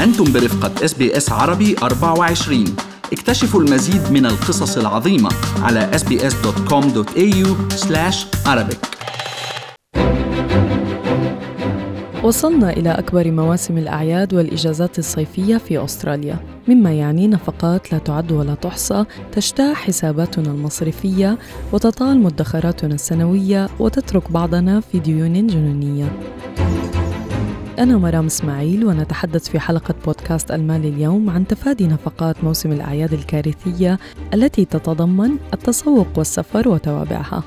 أنتم برفقة SBS عربي 24 اكتشفوا المزيد من القصص العظيمة على sbs.com.au arabic. وصلنا إلى أكبر مواسم الأعياد والإجازات الصيفية في أستراليا مما يعني نفقات لا تعد ولا تحصى تجتاح حساباتنا المصرفية وتطال مدخراتنا السنوية وتترك بعضنا في ديون جنونية. أنا مرام إسماعيل ونتحدث في حلقة بودكاست المال اليوم عن تفادي نفقات موسم الأعياد الكارثية التي تتضمن التسوق والسفر وتوابعها.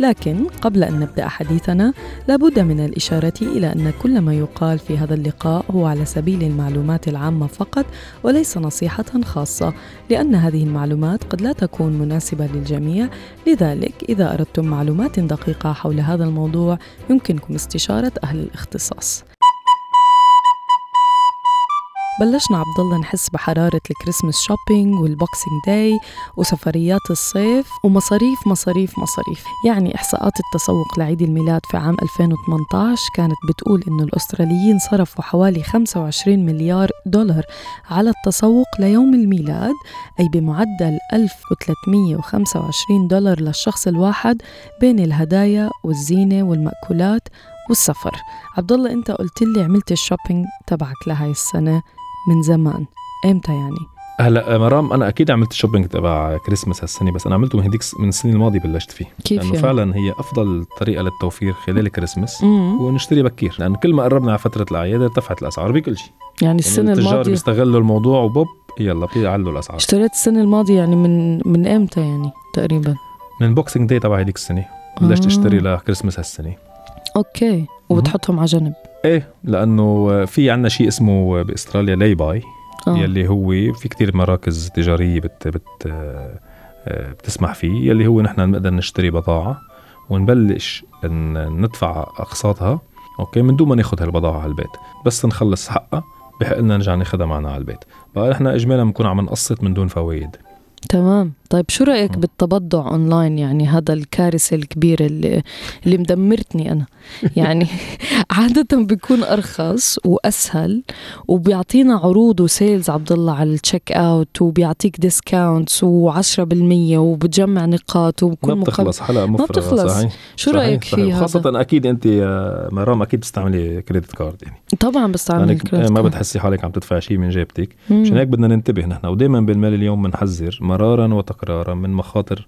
لكن قبل أن نبدأ حديثنا لابد من الإشارة إلى أن كل ما يقال في هذا اللقاء هو على سبيل المعلومات العامة فقط وليس نصيحة خاصة لأن هذه المعلومات قد لا تكون مناسبة للجميع. لذلك إذا أردتم معلومات دقيقة حول هذا الموضوع يمكنكم استشارة أهل الاختصاص. بلشنا عبد الله نحس بحرارة ال Christmas shopping وال Boxing Day وسفريات الصيف ومصاريف مصاريف مصاريف. يعني إحصاءات التسوق لعيد الميلاد في عام 2018 كانت بتقول إنه الأستراليين صرفوا حوالي 25 مليار دولار على التسوق ليوم الميلاد أي بمعدل 1325 دولار للشخص الواحد بين الهدايا والزينة والمأكولات والسفر. عبد الله أنت قلت لي عملت ال shopping تبعك لهاي السنة. من زمان. إمتى يعني؟ هلا مرام أنا أكيد عملت ال shopping تبع كريسماس هالسنة بس أنا عملته من هديك من السنة الماضية بلشت فيه. كيف لأنه يعني؟ فعلا هي أفضل طريقة للتوفير خلال كريسماس ونشتري بكير. لأنه كل ما قربنا على فترة الأعياد ارتفعت الأسعار بكل شيء. يعني السنة التجار الماضيه بيستغلوا الموضوع وبوب يلا بيعلوا الأسعار. اشتريت السنة الماضية يعني من من إمتى يعني تقريبا؟ من Boxing Day تبع هديك السنة. بلشت آه. أشتري لكريسماس هالسنة. okay. وبتحطهم على جنب. إيه لأنه في عنا شيء اسمه بأستراليا lay-by آه. يلي هو في كتير مراكز تجارية بت بت آه، بتسمح فيه يلي هو نحن نقدر نشتري بضاعة ونبلش ندفع أقساطها okay من دون ما ناخذ هالبضاعة على البيت. بس نخلص حقها بيحق لنا نرجع ناخذها معنا على البيت. بقى نحن اجمالا بنكون عم نقسط من دون فوائد. تمام طيب شو رأيك آه. بالتبضع أونلاين يعني هذا الكارثة الكبيرة اللي, اللي مدمرتني أنا يعني عادة بيكون أرخص وأسهل وبيعطينا عروض و sales عبد الله على ال checkout وبيعطيك discounts و10% وبتجمع نقاط ما وبكون مقابل بتخلص حلقه مفرغه بتخلص. صحيح شو صحيح، رأيك صحيح. فيها خاصة أكيد أنت يا مرام أكيد بتستعملي credit card يعني طبعا بستعمل لأنك ال credit ما card. بتحسي حالك عم تدفع شيء من جيبتك مم. عشان هيك بدنا ننتبه نحن ودائما بالمال اليوم بنحذر مرارا وتكرارا من مخاطر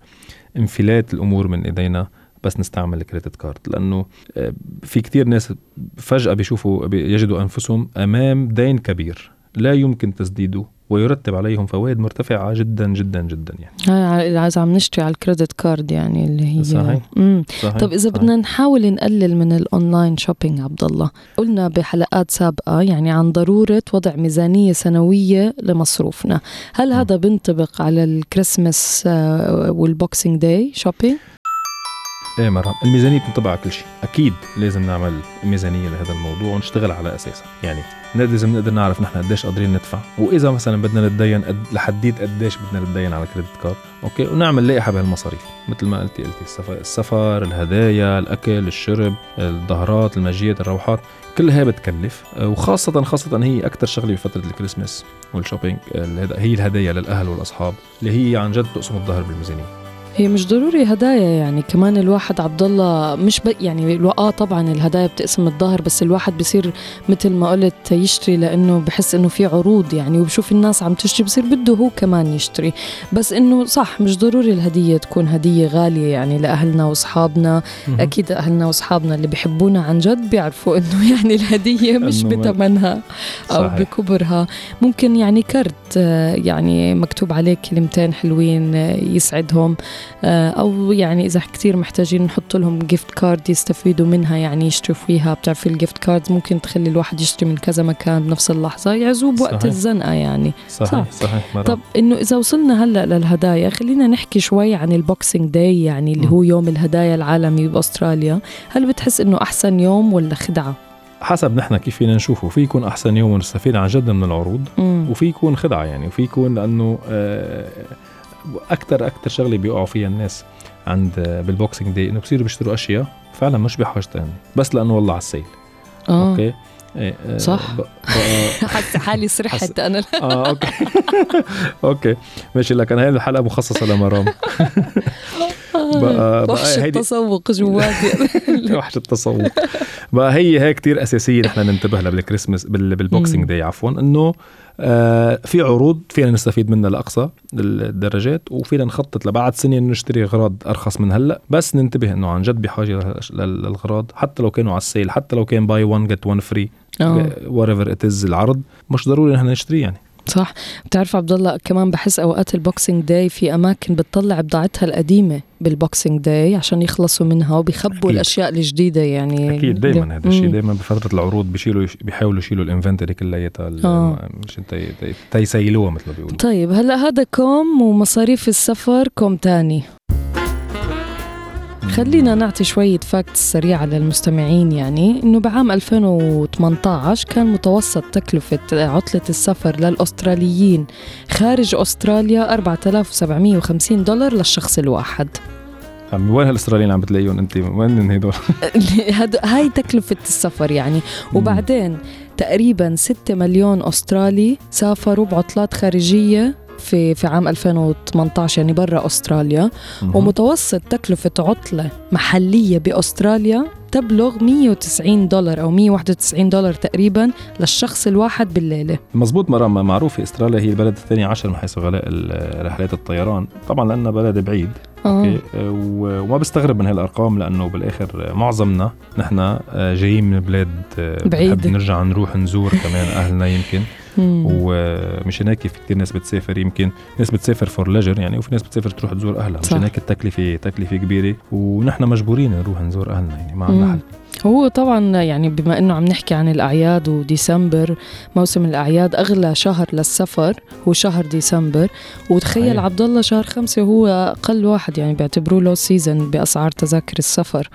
انفلات الأمور من إيدينا بس نستعمل ال credit card. لأنه آه، في كتير ناس فجأة بيشوفوا بي- يجدوا أنفسهم أمام دين كبير لا يمكن تسديده. ويرتب عليهم فوائد مرتفعة جدا جدا جدا يعني هاي عايز عم نشتري على ال credit card يعني اللي هي صحيح. مم. صحيح طب إذا صحيح. بدنا نحاول نقلل من ال online shopping عبد الله قلنا بحلقات سابقة يعني عن ضرورة وضع ميزانية سنوية لمصروفنا هل. هذا بينطبق على الكريسماس آه، وال Boxing Day shopping إيه مرام الميزانية بتنطبق على كل شيء. أكيد لازم نعمل ميزانية لهذا الموضوع ونشتغل على أساسها. يعني لازم نقدر نعرف نحن قديش قادرين ندفع. وإذا مثلا بدنا نتدين قد لحديت قديش بدنا نتدين على credit card. Okay ونعمل لائحة بهالمصاريف مثل ما قلتي قلتي السفر, السفر الهدايا الأكل الشرب الضهرات المجيات الروحات. كل هاي بتكلف. آه، وخاصة خاصة هي أكثر شغلة بفترة الكريسماس والشوبينج. هي الهدايا للأهل والأصحاب اللي هي عن جد تقسم الظهر بالميزانية. هي مش ضروري هدايا يعني كمان الواحد عبد الله مش ب... يعني. آه طبعا الهدايا بتقسم الظهر بس الواحد بصير مثل ما قلت يشتري لأنه بحس إنه في عروض يعني وبشوف الناس عم تشتري بصير بده هو كمان يشتري بس إنه صح مش ضروري الهدية تكون هدية غالية يعني لأهلنا وأصحابنا أكيد أهلنا وأصحابنا اللي بيحبونا عن جد بيعرفوا إنه يعني الهدية مش بثمنها أو صحيح. بكبرها ممكن يعني card آه، يعني مكتوب عليه كلمتين حلوين آه، يسعدهم أو يعني إذا كثير محتاجين نحط لهم gift card يستفيدوا منها يعني يشتروا فيها بتعرفي ال gift cards ممكن تخلي الواحد يشتري من كذا مكان بنفس اللحظة يعوزه بوقت صحيح. الزنقة يعني صحيح صح. صحيح مرام. طب إنه إذا وصلنا هلأ للهدايا خلينا نحكي شوي عن ال Boxing Day يعني اللي م. هو يوم الهدايا العالمي بأستراليا هل بتحس إنه أحسن يوم ولا خدعة حسب نحن كيف فينا نشوفه في يكون أحسن يوم ونستفيد عن جد من العروض مم. وفي يكون خدعة يعني وفي يكون لأنه أكثر أكثر شغلة بيقعوا فيها الناس عند بال Boxing Day إنه بصيروا بيشتروا أشياء فعلا مش بحاجتها يعني بس لأنه والله على ال sale. آه. Okay? إيه آه، صح. حاسه حالي سرحت أنا. آه okay. Okay. ماشي لك أنا هي الحلقة مخصصة لمرام بقى- وحش بقى التسوق جواتي وحش التسوق. بقى هي هي كتير اساسيه نحن ننتبه لها بالكريسماس بال- بال Boxing. Day عفوا. إنه آه في عروض فينا نستفيد منها لأقصى الدرجات وفينا نخطط لبعد سنه نشتري اغراض أرخص من هلأ. بس ننتبه إنه عن جد بحاجة لل- للاغراض حتى لو كانوا على ال sale حتى لو كان buy 1 get 1 free آه. وات ايفر ات العرض مش ضروري نحن نشتريه يعني. صح بتعرف عبد الله كمان بحس أوقات ال Boxing Day في أماكن بتطلع بضاعتها القديمة بال Boxing Day عشان يخلصوا منها وبيخبوا أكيد. الأشياء الجديدة يعني أكيد دائما هذا الشيء. دائما بفترة العروض بيشيلوا بيحاولوا يشيلوا ال inventory كلياتها آه. مش تي- تي- تيسيلوها مثل ما بيقولوا طيب هلأ هذا كوم ومصاريف السفر كوم تاني خلينا نعطي شوية facts سريعة للمستمعين يعني إنه بعام 2018 كان متوسط تكلفة عطلة السفر للأستراليين. خارج أستراليا 4750 دولار للشخص الواحد. عم وين هالأستراليين عم بتلاقيهم أنت؟ وين هدول؟ هاي تكلفة السفر يعني. وبعدين تقريبا 6 مليون أسترالي سافروا بعطلات خارجية في في عام 2018 يعني برا أستراليا. ومتوسط تكلفة عطلة محلية بأستراليا تبلغ 190 دولار أو 191 دولار تقريبا للشخص الواحد بالليلة. مزبوط مرام معروفة أستراليا هي البلد الثاني عشر من حيث غلاء رحلات الطيران. طبعا لأنها بلد بعيد. آه، وما بستغرب من هالأرقام لأنه بالآخر معظمنا نحن آه، جايين من بلاد آه،. بنحب نرجع نروح نزور كمان أهلنا يمكن. مم. ومشان هيك في كثير ناس بتسافر يمكن ناس بتسافر for leisure يعني وفي ناس بتسافر تروح تزور أهلها. مشان هيك التكلفة تكلفة كبيرة ونحن مجبورين نروح نزور أهلنا يعني ما عندنا. حل هو طبعا يعني بما إنه عم نحكي عن الأعياد وديسمبر موسم الأعياد أغلى شهر للسفر هو شهر ديسمبر وتخيل. عبد الله شهر خمسة هو أقل واحد يعني بيعتبروه لو سيزون بأسعار تذاكر السفر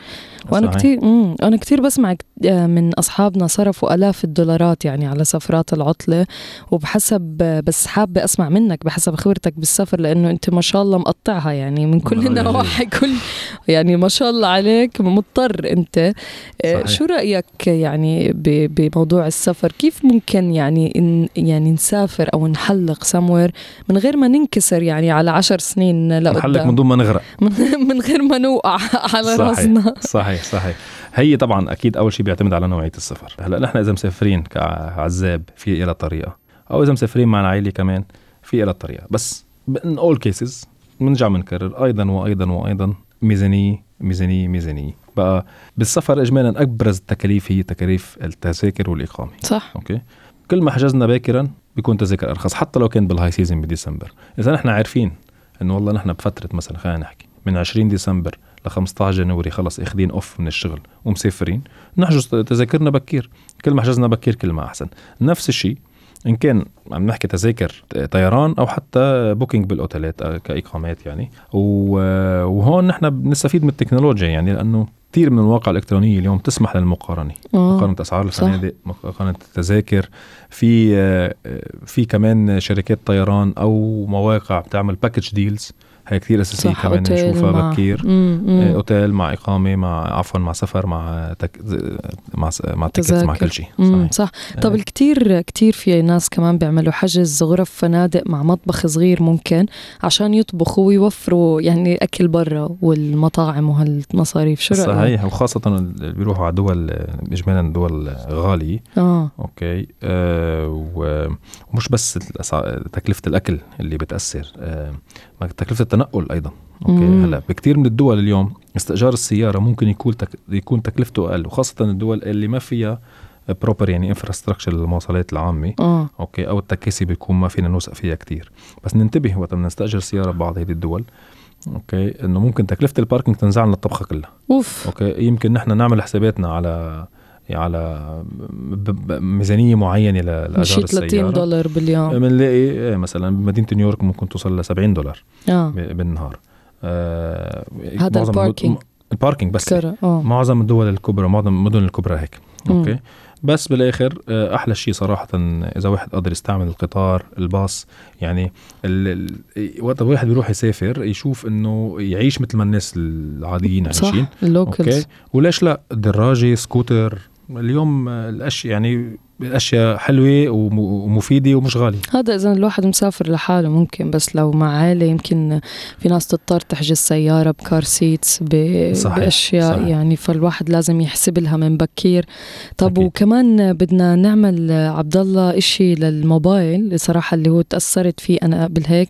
وأنا. كثير. أنا كثير بسمع من أصحابنا صرفوا آلاف الدولارات يعني على سفرات العطلة وبحسب بس حابة أسمع منك بحسب خبرتك بالسفر لأنه أنت ما شاء الله مقطعها يعني من كل النواحي كل يعني ما شاء الله عليك مضطر أنت صحيح. شو رأيك يعني بموضوع السفر؟ كيف ممكن يعني إن يعني نسافر أو نحلق سموير من غير ما ننكسر يعني على عشر سنين نحلك من لقدام دون ما نغرق. من من غير ما نوقع على صحيح. راسنا. صحيح صحيح. هي طبعا أكيد أول شيء بيعتمد على نوعية السفر. هلأ نحن إذا مسافرين كعزاب في إلى طريقه أو إذا مسافرين مع العائلة كمان في إلى طريقه بس in all cases بنرجع بنكرر أيضا وأيضا وأيضا ميزانية ميزانية ميزانية. بقى بالسفر اجمالا أبرز التكاليف هي تكاليف التذاكر والإقامة. صح. Okay? كل ما حجزنا باكرا بيكون تذاكر أرخص حتى لو كان بال high season ب December. اذا نحن عارفين إنه والله نحن بفترة مثلا خلينا نحكي من 20 ديسمبر ل 15 January خلص اخذين off من الشغل ومسافرين نحجز تذاكرنا بكير. كل ما حجزنا بكير كل ما أحسن. نفس الشيء إن كان عم نحكي تذاكر طيران أو حتى booking بالأوتيلات آه، كإقامات يعني. و- وهون نحن بنستفيد من التكنولوجيا يعني لأنه كثير من المواقع الإلكترونية اليوم تسمح للمقارنة آه. مقارنة أسعار. الفنادق مقارنة التذاكر في آه، في كمان شركات طيران أو مواقع بتعمل package deals هي كثير أساسية صح كمان نشوفها مع- بكير. آه، أوتيل مع إقامة مع عفوا مع سفر مع تك... مع مع tickets مع. كل شيء. صحيح. صح. طب آه. الكتير كتير في ناس كمان بيعملوا حجز غرف فنادق مع مطبخ صغير ممكن عشان يطبخوا ويوفروا يعني أكل برا والمطاعم وهالمصاريف. شو رأيك؟ صحيح. وخاصة اللي بيروحوا على دول اجمالا دول غالية. آه. Okay. آه و- ومش بس تكلفة الأكل اللي بتأثر. آه ما تكلفة التنقل أيضا. okay مم. هلأ بكثير من الدول اليوم استئجار السيارة ممكن يكون تك... يكون تكلفته أقل وخاصة الدول اللي ما فيها proper يعني infrastructure للمواصلات العامة. آه. okay أو التكاسي بيكون ما فينا نوثق فيها كتير. بس ننتبه وقت بدنا نستأجر سيارة ببعض هذه الدول okay إنه ممكن تكلفة ال parking تنزع لنا الطبخة كلها. أوف. okay يمكن نحن نعمل حساباتنا على على ب- ب- ميزانية معينة لاجار شي 30 السيارة. دولار باليوم. بنلاقي إيه مثلا بمدينه نيويورك ممكن توصل ل 70 دولار ب- بالنهار. آه هذا ال parking. ال parking بس. آه. معظم الدول الكبرى معظم المدن الكبرى هيك. Okay؟ بس بالآخر آه، أحلى شيء صراحة إذا واحد قادر يستعمل القطار الباص يعني ال... ال... وقت الواحد بيروح يسافر يشوف إنه يعيش مثل ما الناس العاديين صح عايشين. ال locals. Okay؟ وليش لا؟ دراجة سكوتر اليوم الاشياء يعني الأشياء حلوة ومفيدة ومش غالية هذا اذا الواحد مسافر لحاله ممكن بس لو مع عائلة يمكن في ناس تضطر تحجز سيارة ب car seats صحيح بأشياء صحيح. يعني فالواحد لازم يحسب لها من بكير طب أكيد. وكمان بدنا نعمل عبد الله شيء للموبايل صراحة اللي هو تأثرت فيه أنا قبل هيك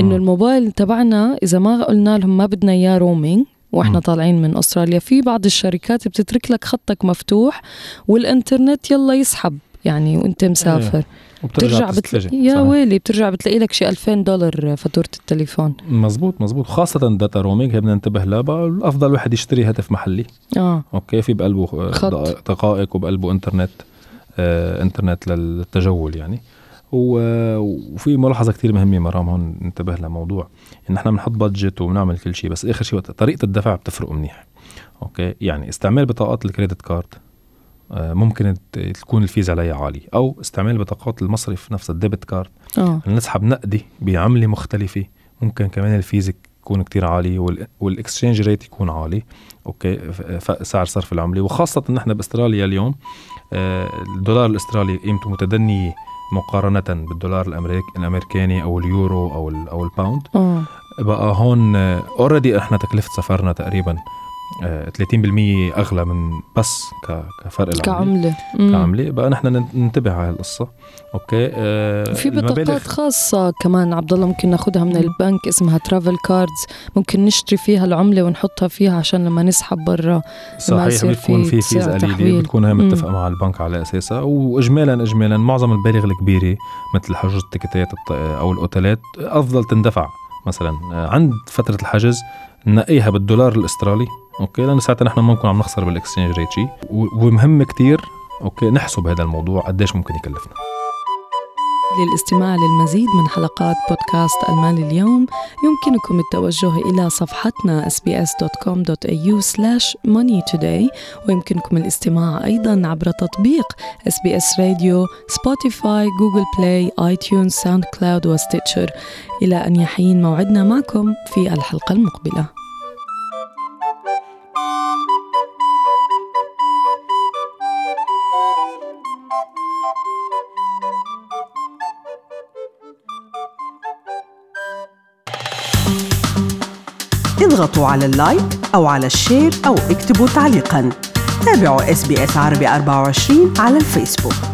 انه الموبايل تبعنا إذا ما قلنا لهم ما بدنا إياه roaming وإحنا طالعين من أستراليا في بعض الشركات بتترك لك خطك مفتوح والإنترنت يلا يسحب يعني وإنت مسافر. إيه. بترجع بتلاقي يا صحيح. ويلي بترجع بتلاقي لك شي 2000 دولار فاتورة التليفون. مزبوط مزبوط. خاصة data roaming هي بدنا ننتبه لها الأفضل واحد يشتري هاتف محلي. آه. Okay في بقلبه دقائق وبقلبه إنترنت آه إنترنت للتجول يعني. وفي ملاحظة كثير مهمة مرام هون ننتبه لموضوع إن إحنا بنحط budget وبنعمل كل شيء بس آخر شيء طريقة الدفع بتفرق منيح okay؟ يعني استعمال بطاقات ال credit card آه، ممكن تكون ال fees عليها عالي أو استعمال بطاقات المصرف نفس ال debit card آه. نسحب نقدي بعملة مختلفة ممكن كمان ال fees يكون كتير عالي وال exchange rate يكون عالي okay؟ سعر صرف العملة وخاصة إن إحنا بأستراليا اليوم آه، الدولار الأسترالي قيمته متدنية مقارنة بالدولار الأمريك الأمريكاني أو اليورو أو أو ال pound أوه. بقى هون already إحنا تكلفة سفرنا تقريبا 30% آه، أغلى من بس كفرق كعملة. كعملة. بقى نحن ننتبه على القصة. Okay آه في بطاقات خاصة كمان عبد الله ممكن ناخذها من البنك اسمها travel cards ممكن نشتري فيها العملة ونحطها فيها عشان لما نسحب برا صحيح بتكون في fees قليله بتكون هي متفقة مع البنك على أساسها. واجمالا اجمالا معظم المبالغ الكبيرة مثل حجوز التيكتات أو الأوتيلات أفضل تندفع. مثلا آه، عند فترة الحجز نقيها بالدولار الأسترالي. Okay؟ لأنه ساعتها نحن ما نكون عم نخسر بال exchange rate شيء ومهم كتير okay نحسب هذا الموضوع قديش ممكن يكلفنا. للاستماع للمزيد من حلقات بودكاست المال اليوم يمكنكم التوجه إلى صفحتنا sbs.com.au money ويمكنكم الاستماع أيضا عبر تطبيق SBS راديو Spotify Google Play iTunes SoundCloud و Stitcher. إلى أن يحين موعدنا معكم في الحلقة المقبلة. اضغطوا على ال like أو على ال share أو اكتبوا تعليقاً. تابعوا SBS عربي 24 على الفيسبوك.